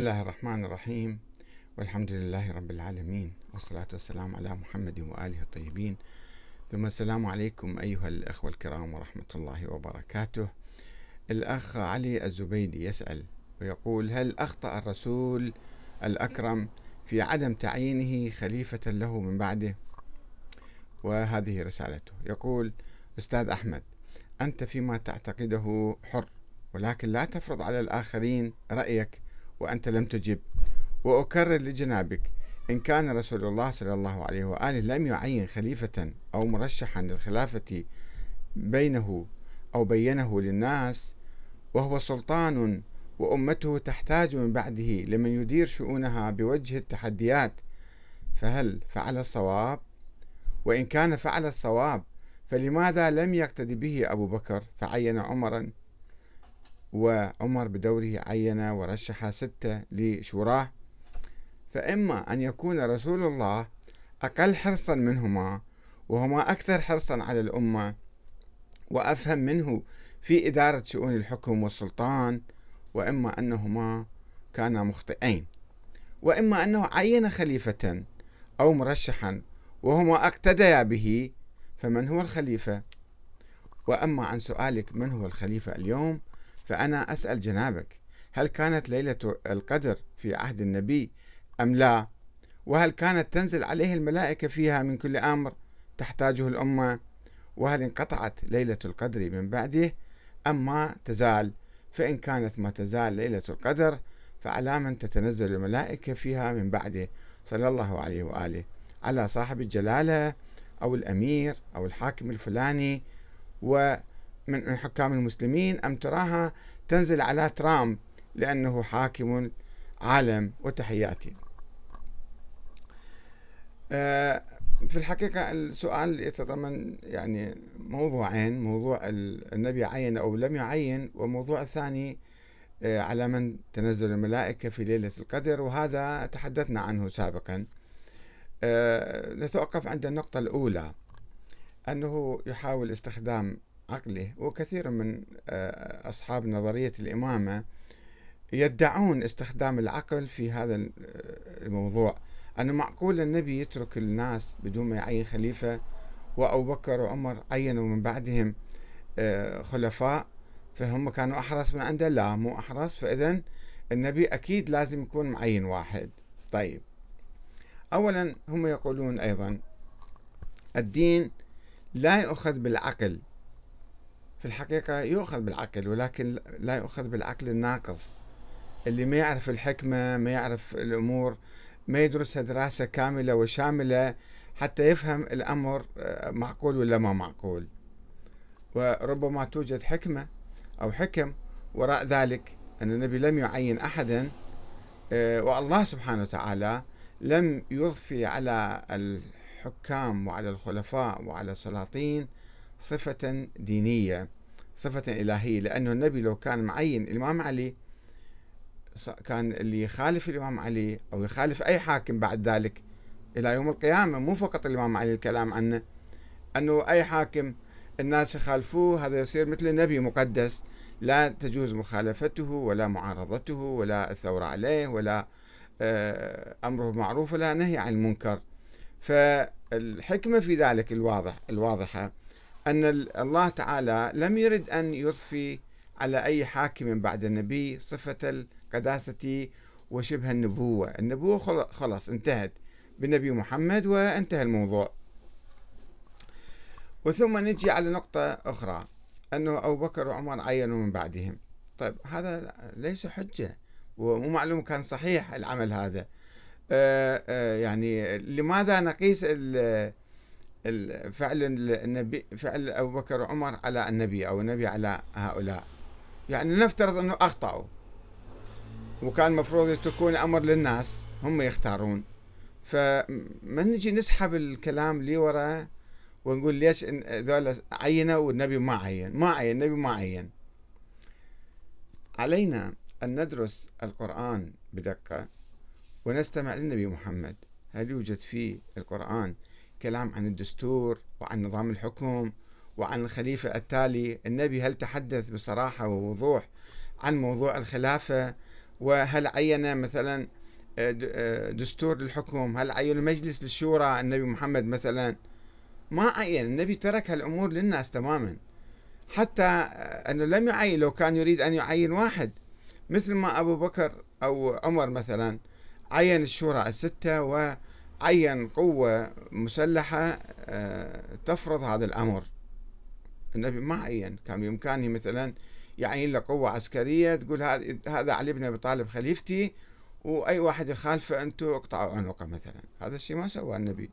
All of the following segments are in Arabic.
الله الرحمن الرحيم. والحمد لله رب العالمين. والصلاة والسلام على محمد وآله الطيبين. ثم السلام عليكم أيها الأخوة الكرام ورحمة الله وبركاته. الأخ علي الزبيدي يسأل ويقول هل أخطأ الرسول الأكرم في عدم تعيينه خليفة له من بعده؟ وهذه رسالته. يقول أستاذ أحمد أنت فيما تعتقده حر ولكن لا تفرض على الآخرين رأيك وأنت لم تجب. وأكرر لجنابك إن كان رسول الله صلى الله عليه وآله لم يعين خليفة أو مرشحا للخلافة بينه أو بينه للناس وهو سلطان وأمته تحتاج من بعده لمن يدير شؤونها بوجه التحديات فهل فعل الصواب؟ وإن كان فعل الصواب فلماذا لم يقتدي به أبو بكر؟ فعين عمرا. وعمر بدوره عين ورشح ستة لشوراه. فإما أن يكون رسول الله أقل حرصا منهما وهما أكثر حرصا على الأمة وأفهم منه في إدارة شؤون الحكم والسلطان وإما أنهما كانا مخطئين. وإما أنه عين خليفة أو مرشحا وهما اقتديا به فمن هو الخليفة؟ وأما عن سؤالك من هو الخليفة اليوم؟ فأنا أسأل جنابك هل كانت ليلة القدر في عهد النبي أم لا؟ وهل كانت تنزل عليه الملائكة فيها من كل أمر تحتاجه الأمة؟ وهل انقطعت ليلة القدر من بعده أم ما تزال؟ فإن كانت ما تزال ليلة القدر فعلى من تتنزل الملائكة فيها من بعده صلى الله عليه وآله. على صاحب الجلالة أو الأمير أو الحاكم الفلاني و من حكام المسلمين أم تراها تنزل على ترامب لأنه حاكم عالم وتحياتي. آه، في الحقيقة السؤال يتضمن يعني موضوعين موضوع النبي عين أو لم يعين وموضوع الثاني آه، على من تنزل الملائكة في ليلة القدر وهذا تحدثنا عنه سابقا. آه، نتوقف عند النقطة الأولى أنه يحاول استخدام عقله. وكثير من آه، أصحاب نظرية الإمامة يدعون استخدام العقل في هذا الموضوع. أنه معقول النبي يترك الناس بدون ما يعين خليفة وأبو بكر وعمر عينوا من بعدهم آه، خلفاء فهم كانوا أحرص من عنده؟ لا مو أحرص. فإذا النبي أكيد لازم يكون معين واحد. طيب. أولا هم يقولون أيضا الدين لا يؤخذ بالعقل. في الحقيقة يؤخذ بالعقل ولكن لا يؤخذ بالعقل الناقص. اللي ما يعرف الحكمة ما يعرف الأمور ما يدرسها دراسة كاملة وشاملة حتى يفهم الأمر آه، معقول ولا ما معقول. وربما توجد حكمة أو حكم وراء ذلك أن النبي لم يعين أحدا آه، والله سبحانه وتعالى لم يضفي على الحكام وعلى الخلفاء وعلى السلاطين صفة دينية. صفة إلهية لأنه النبي لو كان معين الإمام علي كان اللي يخالف الإمام علي أو يخالف أي حاكم بعد ذلك إلى يوم القيامة مو فقط الإمام علي الكلام عنه أنه أي حاكم الناس يخالفوه هذا يصير مثل النبي مقدس. لا تجوز مخالفته ولا معارضته ولا الثورة عليه ولا آه، أمره معروف ولا نهي عن المنكر. فالحكمة في ذلك الواضح الواضحة. أن الله تعالى لم يرد أن يضفي على أي حاكم بعد النبي صفة القداسة وشبه النبوة. النبوة خلاص انتهت بالنبي محمد وانتهى الموضوع. وثم نجي على نقطة أخرى أنه أبو بكر وعمر عينوا من بعدهم. طيب هذا ليس حجة ومو معلوم كان صحيح العمل هذا. آه، آه، يعني لماذا نقيس فعل النبي فعل أبو بكر وعمر على النبي أو النبي على هؤلاء. يعني نفترض أنه أخطأوا. وكان المفروض يتركون أمر للناس هم يختارون. فما نجي نسحب الكلام لي وراء ونقول ليش ذولا عينوا والنبي ما عين ما عين النبي ما عين. علينا أن ندرس القرآن بدقة ونستمع للنبي محمد. هل يوجد في القرآن؟ كلام عن الدستور وعن نظام الحكم وعن الخليفة التالي النبي هل تحدث بصراحة ووضوح عن موضوع الخلافة؟ وهل عين مثلا آه، آه، دستور للحكم؟ هل عين مجلس للشورى؟ النبي محمد مثلا؟ ما عين. النبي ترك هالأمور للناس تماما. حتى أنه لم يعين لو كان يريد أن يعين واحد. مثل ما أبو بكر أو عمر مثلا عين الشورى الستة وعين قوة مسلحة آه، تفرض هذا الأمر. النبي ما عين كان بإمكانه مثلا يعين له قوة عسكرية تقول هذا علي بن أبي طالب خليفتي وأي واحد يخالفه أنتم اقطعوا عنقه مثلا. هذا الشيء ما سوى النبي.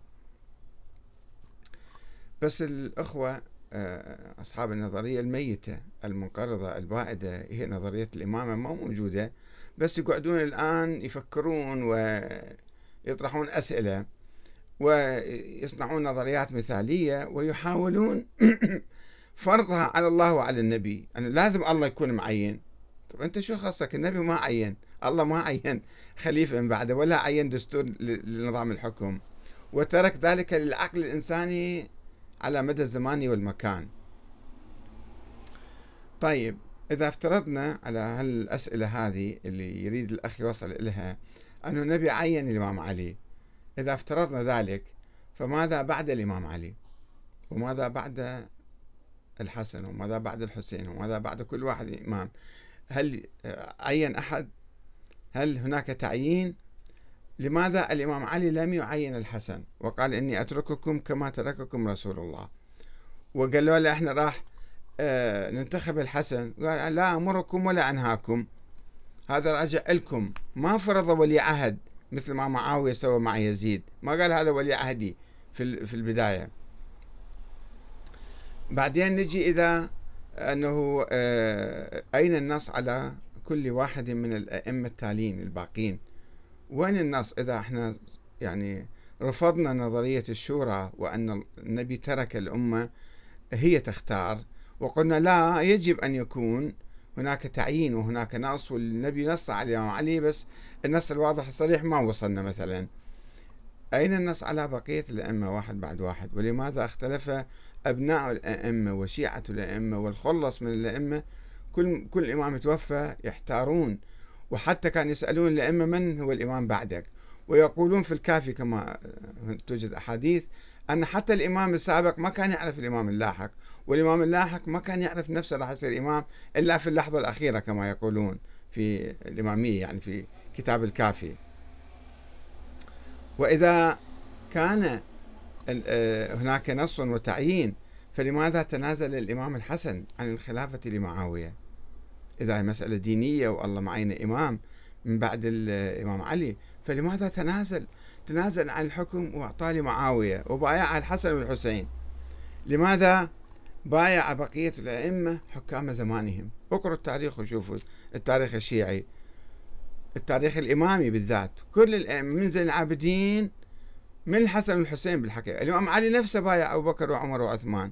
بس الأخوة آه، أصحاب النظرية الميتة المنقرضة البائدة هي نظرية الإمامة ما موجودة. بس يقعدون الآن يفكرون ويطرحون أسئلة ويصنعون نظريات مثالية ويحاولون فرضها على الله وعلى النبي. أنه لازم الله يكون معين. طب أنت شو خصك النبي ما عين. الله ما عين خليفة من بعده ولا عين دستور لنظام الحكم. وترك ذلك للعقل الإنساني على مدى الزمان والمكان. طيب إذا افترضنا على هالأسئلة هذه اللي يريد الأخ يوصل إليها أن النبي عين الإمام علي. إذا افترضنا ذلك فماذا بعد الإمام علي؟ وماذا بعد الحسن؟ وماذا بعد الحسين؟ وماذا بعد كل واحد إمام؟ هل عين أحد؟ هل هناك تعيين؟ لماذا الإمام علي لم يعين الحسن؟ وقال إني أترككم كما ترككم رسول الله. وقالوا له إحنا راح آه، ننتخب الحسن. قال لا أمركم ولا أنهاكم. هذا راجع لكم ما فرض ولي عهد مثل ما معاوية سوى مع يزيد. ما قال هذا ولي عهدي في في البداية. بعدين نجي إذا أنه آه، أين النص على كل واحد من الأئمة التاليين الباقين؟ وين النص؟ إذا إحنا يعني رفضنا نظرية الشورى وأن النبي ترك الأمة هي تختار. وقلنا لا يجب أن يكون هناك تعيين وهناك نص والنبي نص على الإمام علي بس النص الواضح الصريح ما وصلنا مثلا. أين النص على بقية الأئمة واحد بعد واحد؟ ولماذا اختلف أبناء الأئمة وشيعة الأئمة والخلص من الأئمة؟ كل كل إمام توفى يحتارون وحتى كان يسألون الأئمة من هو الإمام بعدك؟ ويقولون في الكافي كما توجد أحاديث أن حتى الإمام السابق ما كان يعرف الإمام اللاحق والإمام اللاحق ما كان يعرف نفسه راح يصير إمام إلا في اللحظة الأخيرة كما يقولون في الإمامية يعني في كتاب الكافي. وإذا كان آه، هناك نص وتعيين فلماذا تنازل الإمام الحسن عن الخلافة لمعاوية؟ إذا مسألة دينية والله معين إمام من بعد الإمام علي فلماذا تنازل تنازل عن الحكم وأعطاه لمعاوية وبايع الحسن والحسين لماذا؟ بايع بقية الأئمة حكام زمانهم. اقرأوا التاريخ وشوفوا التاريخ الشيعي. التاريخ الإمامي بالذات. كل الأئمة من زين العابدين من الحسن والحسين بالحقيقة الإمام علي نفسه بايع أبو بكر وعمر وعثمان.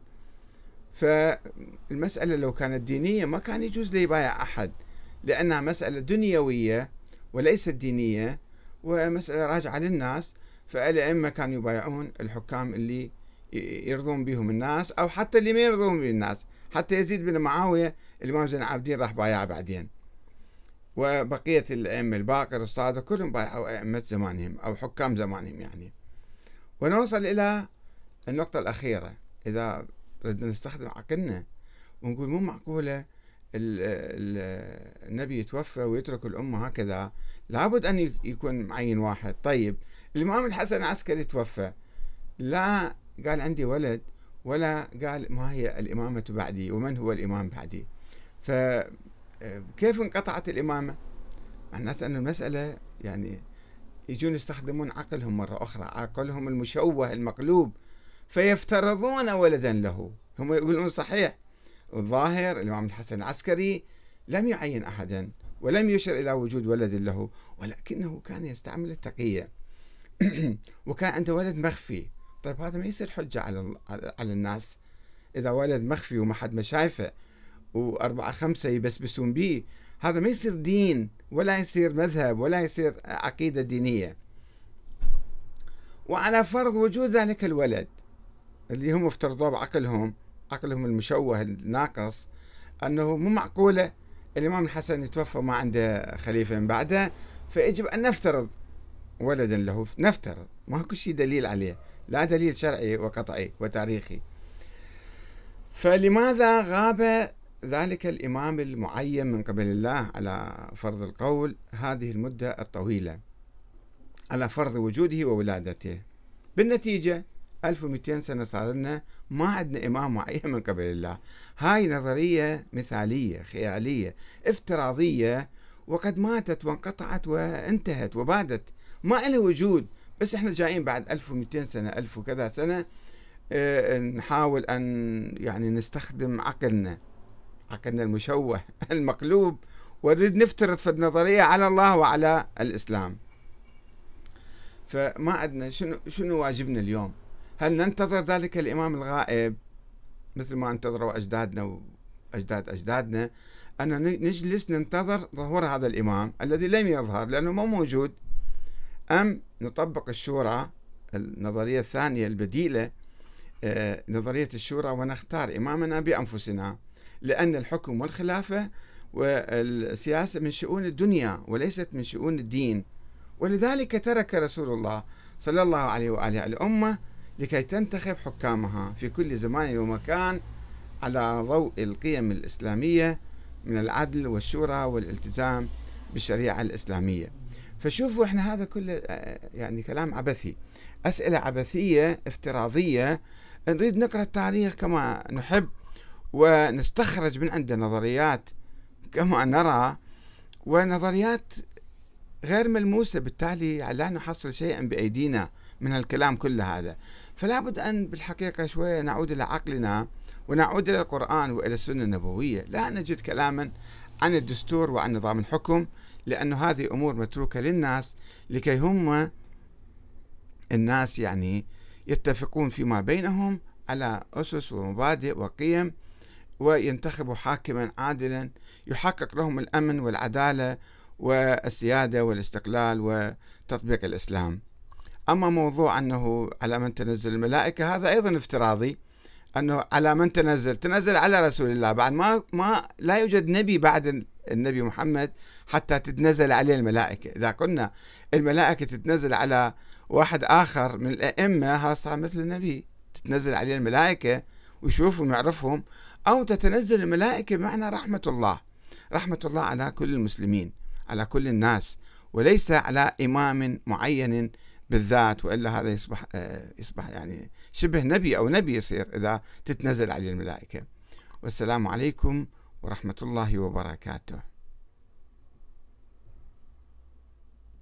فالمسألة لو كانت دينية ما كان يجوز لي يبايع أحد لأنها مسألة دنيوية وليست دينية. ومسألة راجعة للناس فالأئمة كانوا يبايعون الحكام اللي يرضون بهم الناس أو حتى اللي ما يرضون بهم الناس. حتى يزيد بن معاوية الإمام زين العابدين راح بايع بعدين. وبقية الأئمة الباقر الصادق كلهم بايعوا أئمة زمانهم أو حكام زمانهم يعني. ونوصل إلى النقطة الأخيرة إذا بدنا نستخدم عقلنا ونقول مو معقولة النبي يتوفى ويترك الأمة هكذا. لابد أن يكون معين واحد. طيب الإمام الحسن العسكري توفى. لا قال عندي ولد ولا قال ما هي الإمامة بعدي ومن هو الإمام بعدي. فكيف انقطعت الإمامة؟ معناته أن المسألة يعني يجون يستخدمون عقلهم مرة أخرى عقلهم المشوه المقلوب فيفترضون ولدا له. هم يقولون صحيح. الظاهر الإمام الحسن العسكري لم يعين أحدا ولم يشر إلى وجود ولد له ولكنه كان يستعمل التقية. وكان عنده ولد مخفي. طيب هذا ما يصير حجة على على الناس. إذا ولد مخفي وما حد ما شايفه وأربعة خمسة يبسبسون به هذا ما يصير دين ولا يصير مذهب ولا يصير عقيدة دينية. وعلى فرض وجود ذلك الولد اللي هم افترضوه بعقلهم عقلهم المشوه الناقص أنه مو معقولة الإمام الحسن يتوفى ما عنده خليفة من بعده فيجب أن نفترض ولدا له نفترض. ما كل شيء دليل عليه لا دليل شرعي وقطعي وتاريخي. فلماذا غاب ذلك الإمام المعين من قبل الله على فرض القول هذه المدة الطويلة؟ على فرض وجوده وولادته. بالنتيجة 1200 سنة صار لنا ما عندنا إمام معين من قبل الله. هاي نظرية مثالية خيالية افتراضية وقد ماتت وانقطعت وانتهت وبادت ما لها وجود بس إحنا جايين بعد 1200 سنة 1000 وكذا سنة آه نحاول أن يعني نستخدم عقلنا عقلنا المشوه المقلوب ونريد نفترض في النظرية على الله وعلى الإسلام. فما عندنا شنو شنو واجبنا اليوم؟ هل ننتظر ذلك الإمام الغائب مثل ما انتظروا أجدادنا وأجداد أجدادنا؟ أن نجلس ننتظر ظهور هذا الإمام الذي لم يظهر لأنه مو موجود. أم نطبق الشورى النظرية الثانية البديلة آه، نظرية الشورى ونختار إمامنا بأنفسنا لأن الحكم والخلافة والسياسة من شؤون الدنيا وليست من شؤون الدين. ولذلك ترك رسول الله صلى الله عليه وآله الأمة لكي تنتخب حكامها في كل زمان ومكان على ضوء القيم الإسلامية من العدل والشورى والالتزام بالشريعة الإسلامية. فشوفوا إحنا هذا كله يعني كلام عبثي. أسئلة عبثية افتراضية. نريد نقرأ التاريخ كما نحب ونستخرج من عنده نظريات كما نرى. ونظريات غير ملموسة بالتالي لا نحصل شيئا بأيدينا من الكلام كل هذا. فلا بد أن بالحقيقة شوية نعود إلى عقلنا ونعود إلى القرآن وإلى السنة النبوية. لا نجد كلاما عن الدستور وعن نظام الحكم لأن هذه أمور متروكة للناس لكي هم الناس يعني يتفقون فيما بينهم على أسس ومبادئ وقيم وينتخبوا حاكما عادلا يحقق لهم الأمن والعدالة والسيادة والاستقلال وتطبيق الإسلام. أما موضوع أنه على من تنزل الملائكة هذا أيضا افتراضي أنه على من تنزل؟ تنزل على رسول الله. بعد ما ما لا يوجد نبي بعد النبي محمد حتى تتنزل عليه الملائكة. إذا قلنا الملائكة تتنزل على واحد آخر من الأئمة هذا صار مثل النبي. تتنزل عليه الملائكة ويشوفهم ويعرفهم أو تتنزل الملائكة بمعنى رحمة الله. رحمة الله على كل المسلمين. على كل الناس وليس على إمام معين بالذات وإلا هذا يصبح آه، يصبح يعني شبه نبي أو نبي يصير إذا تتنزل عليه الملائكة. والسلام عليكم ورحمة الله وبركاته.